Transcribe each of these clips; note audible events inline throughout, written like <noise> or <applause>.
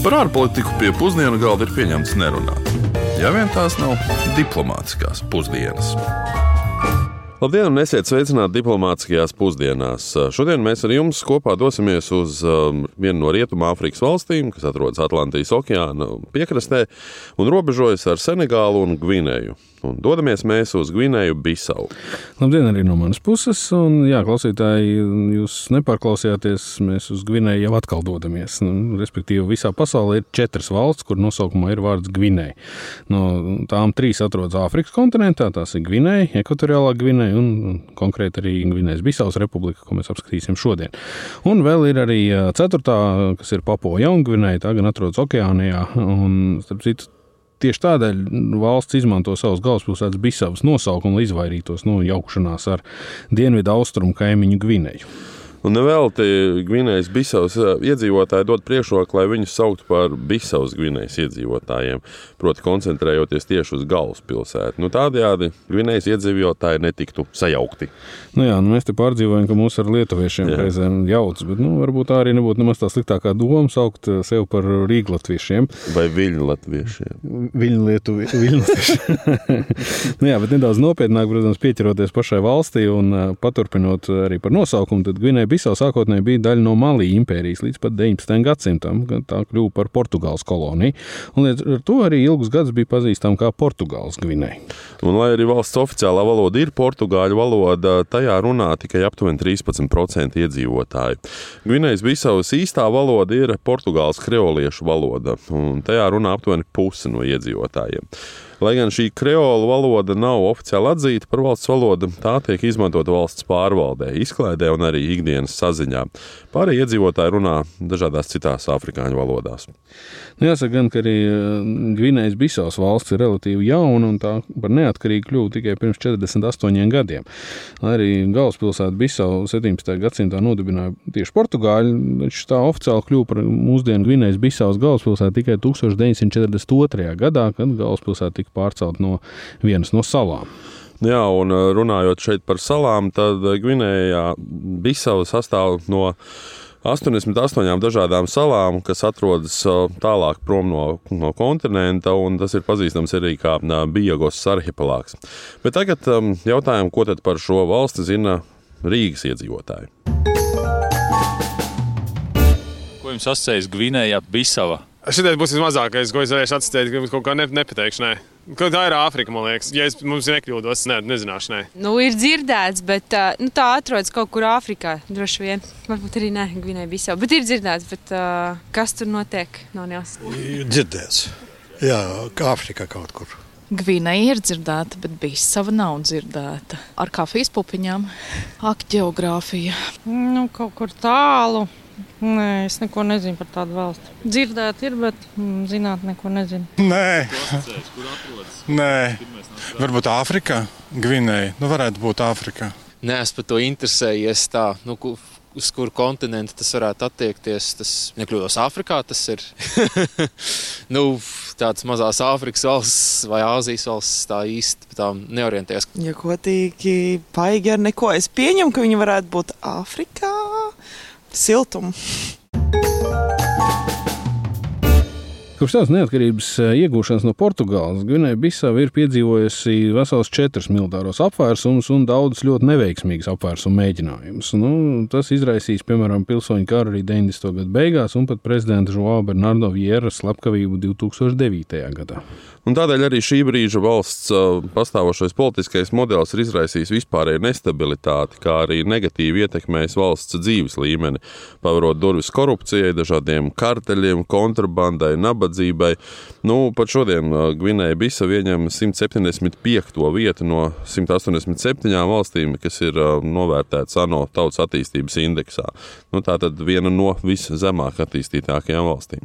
Par ārpolitiku pie pusdienu galda ir pieņemts nerunāt. Ja vien tās nav diplomātiskās pusdienas. Labdien, un esiet sveicināti diplomātiskajās pusdienās. Šodien mēs ar jums kopā dosimies uz um, vienu no Rietumāfrikas valstīm, kas atrodas Atlantijas okeāna piekrastē un robežojas ar Senegālu un Gvinēju. Un dodamies mēs uz Gvinēju Bisau. Labdien, arī no manas puses. Un, jā, klausītāji, jūs nepārklausījāties. Mēs uz Gvinēju jau atkal dodamies. Nu, respektīvi, visā pasaulē ir četras valsts, kur nosaukumā ir vārds Gvinēja. No tām trīs atrodas Āfrikas kontinentā. Tās ir Gvinēja, Ekvatoriālā Gvinēja un konkrēti arī Gvinējas Bisaus republika, ko mēs apskatīsim šodien. Un vēl ir arī ceturtā, kas ir Papo Jaungvinēja. Tā gan atrodas Okeānijā. Un, starp citu, Tieši tādēļ valsts izmanto savas galvaspilsētas Bisavas nosaukumu, lai izvairītos no jaukšanās ar dienvidu austrumu kaimiņu Gvineju. Un nevelti Gvinējas Bisavas iedzīvotāji dod priekšroku, lai viņus sauktu par Bisavas Gvinējas iedzīvotājiem, proti, koncentrējoties tieši uz galvaspilsētu. Nu, tādējādi Gvinējas iedzīvotāji netiktu sajaukti. Nu jā, nu mēs te pārdzīvojam, ka mūs ar lietuviešiem jā. reizēm jauc, bet nu, varbūt tā arī nebūtu nemaz tā sliktākā doma saukt sevi par rīglatviešiem. Vai viļņlatviešiem. Viļņlatviešiem. <laughs> nu jā, bet nedaudz nopietnāk, protams, pieķeroties pašai valstī un paturpinot arī par nosaukumu, tad Gvinēja Bisau sākotnēji bija daļa no Malī impērijas līdz pat 19. gadsimtam, kad tā kļuva par Portugāles koloniju. Un ar to arī ilgus gadus bija pazīstama kā Portugāles Gvinēja. Un, lai arī valsts oficiālā valoda ir portugāļu valoda, tajā runā tikai aptuveni 13% iedzīvotāji. Gvinējas Bisavas īstā valoda ir portugāles kreoliešu valoda, un tajā runā aptuveni puse no iedzīvotājiem. Lai gan šī kreola valoda nav oficiāli atzīta par valsts valodu, tā tiek izmantota valsts pārvaldē, izklaidē un arī ikdienas saziņā. Pārējie iedzīvotāji runā dažādās citās afrikāņu valodās. Nu, jāsaka, gan, ka arī Gvinējas Bisaus valsts ir relatīvi jauna un tā par neatkarīgu kļuva tikai pirms 48 gadiem. Lai arī galvaspilsētu Bisau 17. gadsimtā nodibināja tieši Portugāļi, taču tā oficiāli kļuva par mūsdienu Gvinējas Bisaus galvaspilsētu tikai 1942. gadā, kad galvaspilsēta tika pārcelt no vienas no salām. Jā, un runājot šeit par salām, tad Gvinējā Bisava sastāv no 88 dažādām salām, kas atrodas tālāk prom no, no kontinenta, un tas ir pazīstams arī kā Biegos arhipelāgs. Bet tagad jautājam, ko tad par šo valsti zina Rīgas iedzīvotāji. Ko jums asociējas Gvinējā Bisava? Šis būs vismazākais, ko es varēšu atstāt, ka kaut kā ne, nepateikšu. Ne. Tā ir Āfrika, man liekas. Ja es mums nekļūdos, ne, nezināšu. Ne. Nu, ir dzirdēts, bet nu, tā atrodas kaut kur Āfrikā. Droši vien. Varbūt arī ne Gvinēja Bisau. Bet ir dzirdēts, bet uh, kas tur notiek? Nav nejausmas. Dzirdēts. Jā, kā Āfrikā kaut kur. Gvinēja ir dzirdēta, bet Bisava nav dzirdēta. Ar kafijas pupiņām. Ak, geogrāfija. Nu, kaut kur tālu. Nē, es neko nezinu par tādu valsti. Dzirdēt, ir, bet mm, zināt, neko nezinu. Nē, Nē. varbūt Āfrikā, Gvinēja. Nu, varētu būt Āfrikā. Nē, es par to interesējies tā. Nu, uz kuru kontinentu tas varētu attiekties. Tas nekļūdos Āfrikā, tas ir <laughs> nu, tāds mazās Āfrikas valsts vai Āzijas valsts. Tā īsti tā neorientējas. Ja godīgi, paigi ar neko. Es pieņemu, ka viņi varētu būt Āfrikā siltumu. Kopš tās neatkarības iegūšanas no Portugāles Gvinēja Bisava ir piedzīvojusi vesels četrus militāros apvērsumus un daudzus ļoti neveiksmīgus apvērsumu mēģinājumus. Nu, tas izraisīs, piemēram, pilsoņu karu arī 90. gadu beigās un pat prezidenta Joao Bernardo Vieras slepkavību 2009. gadā. Un tādēļ arī šī brīža valsts pastāvošais politiskais modelis ir izraisījis vispārēju nestabilitāti, kā arī negatīvi ietekmējis valsts dzīves līmeni, pavarot durvis korupcijai, dažādiem karteļiem, kontrabandai, nabadzībai. Nu, pat šodien Gvinēja Bisava ieņem 175. vietu no 187 valstīm, kas ir novērtētas ANO tautas attīstības indeksā. Nu, tā tad viena no viszemāk attīstītākajām valstīm.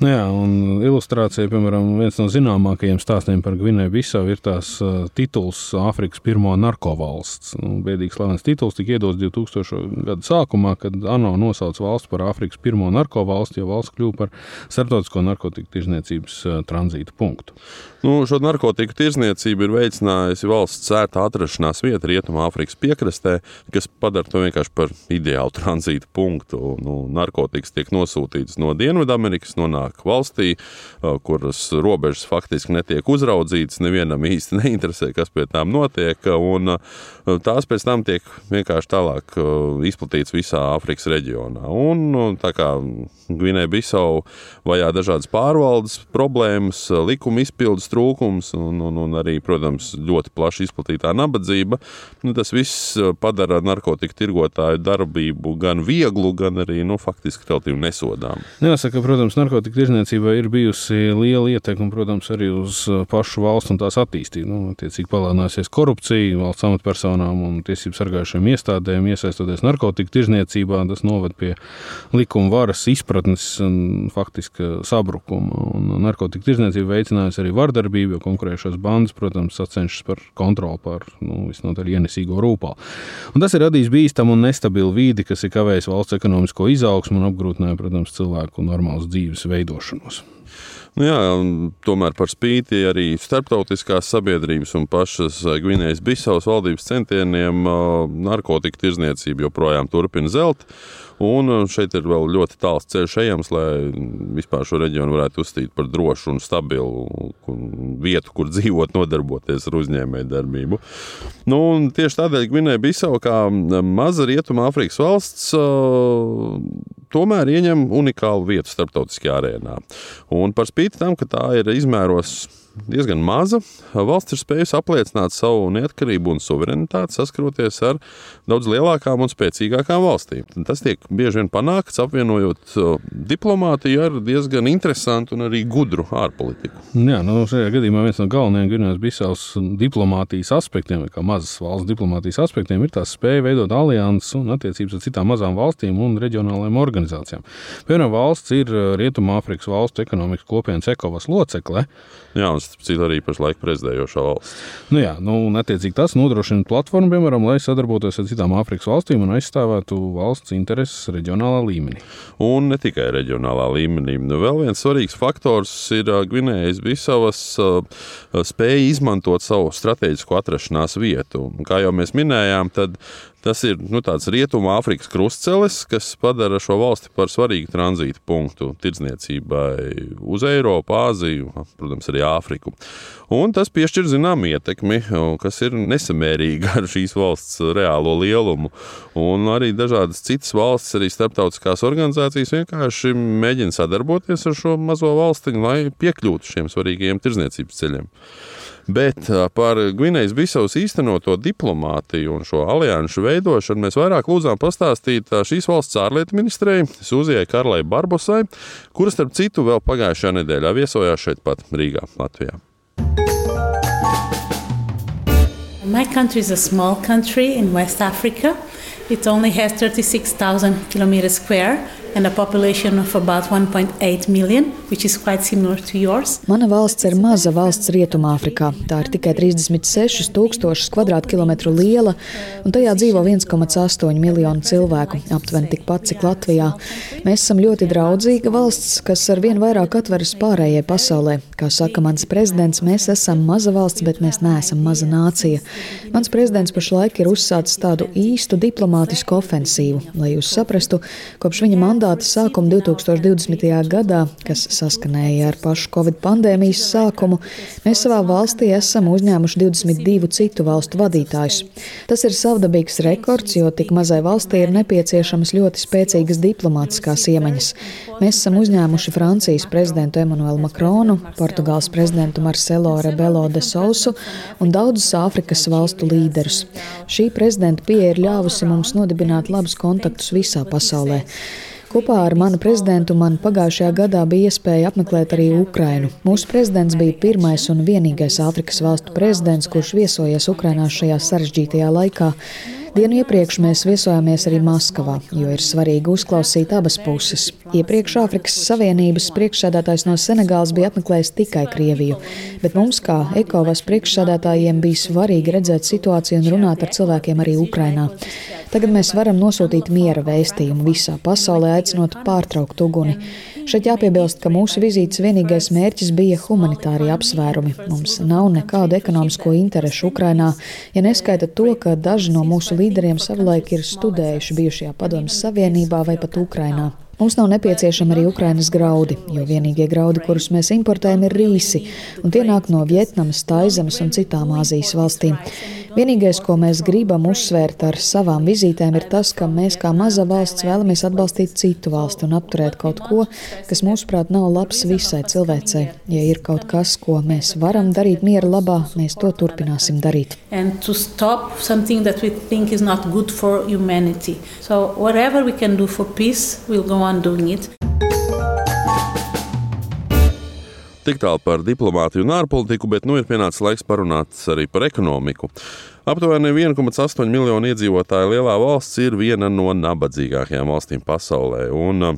Nu jā, un ilustrācija, piemēram, viens no zināmākajiem stāstiem par Gvinēju Bisavu ir tās uh, tituls Āfrikas pirmo narkovalsts. Nu, Bēdīgs slavens tituls tika iedots 2000. gada sākumā, kad ANO nosauca valsts par Āfrikas pirmo narkovalsti, jo valsts kļuva par starptautisko narkotiku tirzniecības uh, tranzīta punktu. Nu, šo narkotiku tirzniecību ir veicinājusi valsts sērta atrašanās vieta Rietumāfrikas piekrastē, kas padara to vienkārši par ideālu tranzīta punktu. Nu, narkotikas tiek nosūtītas no Dienvidamerikas, nonāk nonāk valstī, kuras robežas faktiski netiek uzraudzītas, nevienam īsti neinteresē, kas pie tām notiek, un tās pēc tam tiek vienkārši tālāk izplatītas visā Āfrikas reģionā. Un tā kā Gvinēja Bisau vajā dažādas pārvaldes problēmas, likuma izpildes trūkums un, un, un arī, protams, ļoti plaši izplatītā nabadzība, nu, tas viss padara narkotiku tirgotāju darbību gan vieglu, gan arī nu, faktiski relatīvi nesodām. Jāsaka, protams, narkotika tirzniecībai ir bijusi liela ietekme, protams, arī uz pašu valstu un tās attīstību. Nu, attiecīgi palielināsies korupcija valsts amatpersonām un tiesību sargājušiem iestādēm, iesaistoties narkotika tirzniecībā. Tas noved pie likuma varas izpratnes un faktiski sabrukuma. Un narkotika tirzniecība veicinājusi arī vardarbību, jo konkurējošās bandas, protams, sacenšas par kontroli pār nu, visnotaļ ienesīgo rūpā. Un tas ir radījis bīstamu un nestabilu vīdi, kas ir kavējis valsts ekonomisko izaugsmu un apgrūtināja, protams, cilvēku normālas dzīves veidošanos. Nu jā, tomēr par spīti arī starptautiskās sabiedrības un pašas Gvinējas Bisavas valdības centieniem narkotika tirzniecība joprojām turpina zelt. Un uh, šeit ir vēl ļoti tāls ceļš ejams, lai vispār šo reģionu varētu uzstīt par drošu un stabilu vietu, kur dzīvot, <laughs> nodarboties ar uzņēmējdarbību. Nu, tieši tādēļ Gvinēja Bisau, kā maza rietuma Āfrikas valsts, uh, tomēr ieņem unikālu vietu starptautiskajā arēnā. Un par spīti tam, ka tā ir izmēros diezgan maza. Valsts ir spējusi apliecināt savu neatkarību un suverenitāti, saskaroties ar daudz lielākām un spēcīgākām valstīm. Tas tiek bieži vien panākts apvienojot diplomātiju ar diezgan interesantu un arī gudru ārpolitiku. Jā, nu, šajā gadījumā viens no galvenajiem Gvinējas Bisavas diplomātijas aspektiem, kā mazas valsts diplomātijas aspektiem, ir tā spēja veidot alianses un attiecības ar citām mazām valstīm un reģionālajām organizācijām. Piemēram, valsts ir Rietumāfrikas valstu ekonomikas kopienas ekovas locekle. Jā, un citu arī pašlaik prezidējošā valsts. Nu jā, nu, un attiecīgi tas nodrošina platformu, piemēram, lai sadarbotos ar citām Āfrikas valstīm un aizstāvētu valsts intereses reģionālā līmenī. Un ne tikai reģionālā līmenī. Nu, vēl viens svarīgs faktors ir Gvinējas Bisavas spēja izmantot savu strateģisko atrašanās vietu. Kā jau mēs minējām, tad Tas ir nu, tāds rietumu Āfrikas krustcelis, kas padara šo valsti par svarīgu tranzīta punktu tirdzniecībai uz Eiropu, Āziju, protams, arī Āfriku. Un tas piešķir zināmu ietekmi, kas ir nesamērīga ar šīs valsts reālo lielumu. Un arī dažādas citas valstis, arī starptautiskās organizācijas vienkārši mēģina sadarboties ar šo mazo valstiņu, lai piekļūtu šiem svarīgajiem tirdzniecības ceļiem. Bet par Gvinējas Bisavas īstenoto diplomātiju un šo alianšu veidošanu mēs vairāk lūdzām pastāstīt šīs valsts ārlietu ministrei Sūzijai Karlai Barbosai, kuras, starp citu, vēl pagājušajā nedēļā viesojās šeit pat Rīgā, Latvijā. My country is a small country in West Africa. It only has 36,000 kilometers square and a population of about 1.8 million, which is quite similar to yours. Mana valsts ir maza valsts Rietumāfrikā. Tā ir tikai 36,000 km2 liela, un tajā dzīvo 1,8 miljonu cilvēku, aptuveni tikpat cik Latvijā. Mēs esam ļoti draudzīga valsts, kas ar vien vairāk atveras pārējai pasaulē. Kā saka mans prezidents, mēs esam maza valsts, bet mēs neesam maza nācija. Mans prezidents pašlaik ir uzsācis tādu īstu diplomātisku ofensīvu, lai jūs saprastu, kopš viņa mandāta mandāta sākumu 2020. gadā, kas saskanēja ar pašu Covid pandēmijas sākumu, mēs savā valstī esam uzņēmuši 22 citu valstu vadītājus. Tas ir savdabīgs rekords, jo tik mazai valstī ir nepieciešamas ļoti spēcīgas diplomātiskās iemaņas. Mēs esam uzņēmuši Francijas prezidentu Emmanuelu Makronu, Portugāles prezidentu Marcelo Rebelo de Sousu un daudzus Āfrikas valstu līderus. Šī prezidenta pieeja ir ļāvusi mums nodibināt labus kontaktus visā pasaulē. Kopā ar manu prezidentu man pagājušajā gadā bija iespēja apmeklēt arī Ukrainu. Mūsu prezidents bija pirmais un vienīgais Āfrikas valstu prezidents, kurš viesojies Ukrainā šajā sarežģītajā laikā. Dienu iepriekš mēs viesojāmies arī Maskavā, jo ir svarīgi uzklausīt abas puses. Iepriekš Āfrikas Savienības priekšsēdētājs no Senegālas bija apmeklējis tikai Krieviju, bet mums, kā ekovas priekšsēdētājiem, bija svarīgi redzēt situāciju un runāt ar cilvēkiem arī Ukrainā. Tagad mēs varam nosūtīt miera vēstījumu visā pasaulē, aicinot pārtraukt uguni. Šeit jāpiebilst, ka mūsu vizītes vienīgais mērķis bija humanitārie apsvērumi. Mums nav nekādu ekonomisko interešu Ukrainā, ja neskaita to, ka daži no mūsu līderiem savulaik ir studējuši bijušajā Padomjas Savienībā vai pat Ukrainā. Mums nav nepieciešami arī Ukrainas graudi, jo vienīgie graudi, kurus mēs importējam, ir rīsi, un tie nāk no Vietnamas, Taizemes un citām Āzijas valstīm. Vienīgais, ko mēs gribam uzsvērt ar savām vizītēm, ir tas, ka mēs kā maza valsts vēlamies atbalstīt citu valsti un apturēt kaut ko, kas mūsuprāt nav labs visai cilvēcei. Ja ir kaut kas, ko mēs varam darīt miera labā, mēs to turpināsim darīt. So whatever we can do for peace, we'll go on doing it. Tik tālu par diplomātiju un ārpolitiku, bet nu ir pienācis laiks parunāt arī par ekonomiku. Aptuveni 1,8 miljonu iedzīvotāju lielā valsts ir viena no nabadzīgākajām valstīm pasaulē. Un,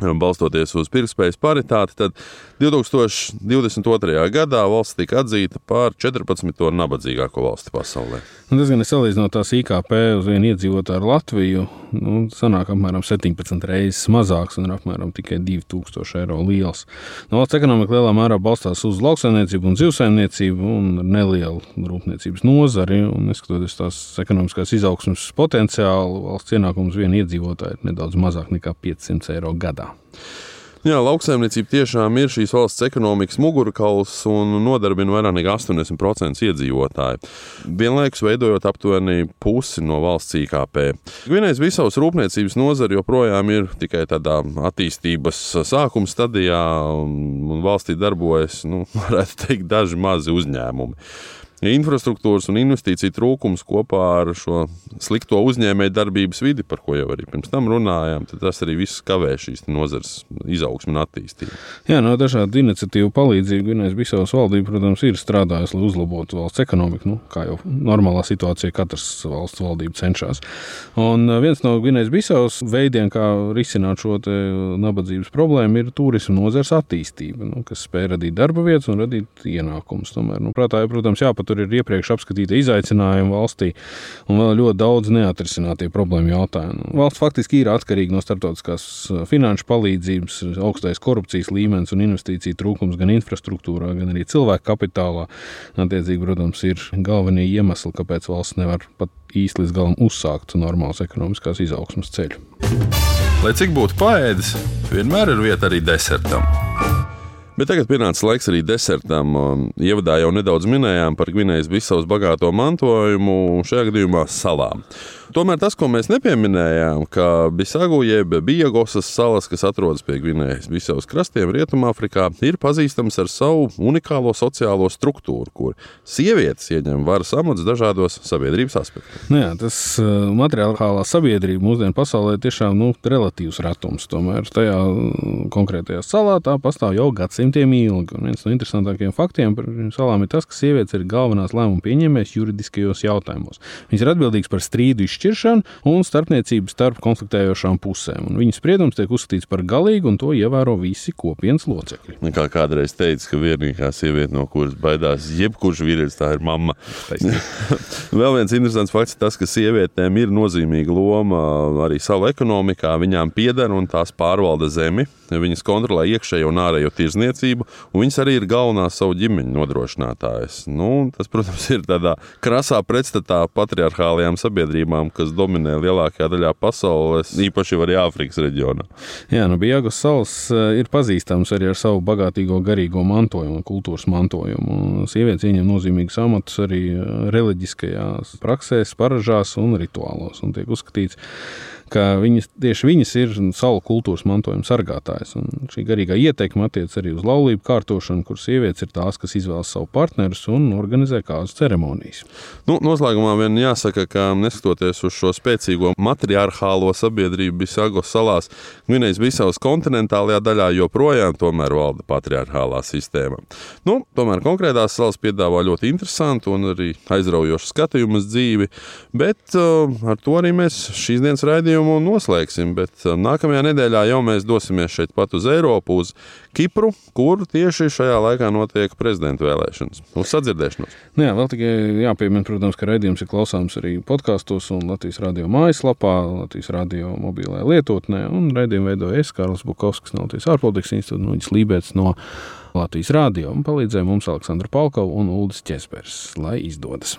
Balstoties uz pirktspējas paritāti, tad 2022. gadā valsts tika atzīta par 14. nabadzīgāko valsti pasaulē. Tas gan ir salīdzinot tās IKP uz vienu iedzīvotāju ar Latviju. Nu, sanāk apmēram 17 reizes mazāks un apmēram tikai 2000 eiro liels. Nu, valsts ekonomika lielā mērā balstās uz lauksaimniecību un zivsaimniecību un nelielu rūpniecības nozari. Neskatoties tās ekonomiskās izaugsmas potenciālu, valsts ienākums vienu iedzīvotāju ir nedaudz mazāk nekā 500 eiro gadā. Jā, lauksaimniecība tiešām ir šīs valsts ekonomikas mugurkauls un nodarbina vairāk nekā 80% iedzīvotāju. Vienlaikus veidojot aptuveni pusi no valsts IKP. Gvinējas Bisavas rūpniecības nozara joprojām ir tikai tādā attīstības sākuma stadijā, un valstī darbojas, nu, <laughs> varētu teikt, daži mazi uzņēmumi infrastruktūras un investīciju trūkums kopā ar šo slikto uzņēmēju darbības vidi, par ko jau arī pirms tam runājām, tas arī viss kavē šīs nozares izaugsmu un attīstību. Jā, no dažādu iniciatīvu palīdzību Gvinējas Bisavas valdība, protams, ir strādājusi, lai uzlabotu valsts ekonomiku. Nu, kā jau normālā situācijā katrs valsts valdība cenšas. Un viens no Gvinējas Bisavas veidiem, kā risināt šo nabadzības problēmu, ir turisma nozares attīstība, nu, kas spēj radīt darba vietas un radīt ienākumus. Tomēr, nu, prātā, protams, jāpat tur ir iepriekš apskatīti izaicinājumi valstī un vēl ļoti daudz neatrisinātie problēmu jautājumi. Valsts faktiski ir atkarīga no starptautiskās uh, finanšu palīdzības, augstais korupcijas līmenis un investīciju trūkums gan infrastruktūrā, gan arī cilvēku kapitālā. Attiecīgi, protams, ir galvenie iemesli, kāpēc valsts nevar pat īsti līdz galam uzsākt normālas ekonomiskās izaugsmas ceļu. Lai cik būtu paēdis, vienmēr ir vieta arī desertam. Bet tagad pienācis laiks arī desertam. Ievadā jau nedaudz minējām par Gvinējas Bisavas bagāto mantojumu, šajā gadījumā salām. Tomēr tas, ko mēs nepieminējām, ka Bisagu jeb Biegosas salas, kas atrodas pie Gvinējas Bisavas krastiem Rietumāfrikā, ir pazīstams ar savu unikālo sociālo struktūru, kur sievietes ieņem varas amats dažādos sabiedrības aspektos. Nu jā, tas uh, materiālā sabiedrība mūsdienu pasaulē tiešām nu, relatīvs ratums. Tomēr tajā uh, konkrētajā salā tā pastāv jau gadsimtiem ilgi. Un viens no interesantākajiem faktiem par salām ir tas, ka sievietes ir galvenās lēmumu pieņēmējas juridiskajos jautājumos. Viņas ir atbildīgas par strīdu izšķiršanu šķiršanu un starpniecību starp konfliktējošām pusēm. Un viņa spriedums tiek uzskatīts par galīgu, un to ievēro visi kopienas locekļi. Nu, kā kādreiz teica, ka vienīgā sieviete, no kuras baidās jebkurš vīrietis, tā ir mamma. <laughs> Vēl viens interesants fakts ir tas, ka sievietēm ir nozīmīga loma arī savu ekonomikā. Viņām pieder un tās pārvalda zemi. Viņas kontrolē iekšējo un ārējo tirzniecību, un viņas arī ir galvenās savu ģimeņu nodrošinātājas. Nu, tas, protams, ir tādā krasā pretstatā patriarchālajām sabiedrībām, kas dominē lielākajā daļā pasaules, īpaši arī Āfrikas reģionā. Jā, nu, Bijāgas salas eh, ir pazīstams arī ar savu bagātīgo garīgo mantojumu, kultūras mantojumu. Sievietes ieņem nozīmīgus amatus arī eh, reliģiskajās praksēs, paražās un rituālos. Un tiek uzskatīts, ka viņas, tieši viņas ir salu kultūras mantojuma sargātājs. Un šī garīgā ieteikuma attiec arī uz laulību kārtošanu, kur sievietes ir tās, kas izvēlas savu partnerus un organizē kādas ceremonijas. Nu, noslēgumā vien jāsaka, ka neskatoties uz šo spēcīgo matriarchālo sabiedrību Bisagos salās, Gvinējas Bisavas kontinentālajā daļā joprojām valda patriarchālā sistēma. Nu, tomēr konkrētās salas piedāvā ļoti interesantu un arī aizraujošu skatījumu uz dzīvi, bet uh, ar to arī mēs šīs dienas raidījumu raidījumu noslēgsim, bet um, nākamajā nedēļā jau mēs dosimies šeit pat uz Eiropu, uz Kipru, kur tieši šajā laikā notiek prezidenta vēlēšanas. Uz sadzirdēšanos. Nu jā, vēl tikai jāpiemina, protams, ka raidījums ir klausāms arī podkastos un Latvijas radio mājaslapā, Latvijas radio mobilajā lietotnē, un raidījumu veidoja es, Kārlis Bukovskis, no Latvijas ārpolitikas institūta, un Uģis Lībēts no Latvijas radio, un palīdzēja mums Aleksandra Palkova un Uldis Čespers, lai izdodas.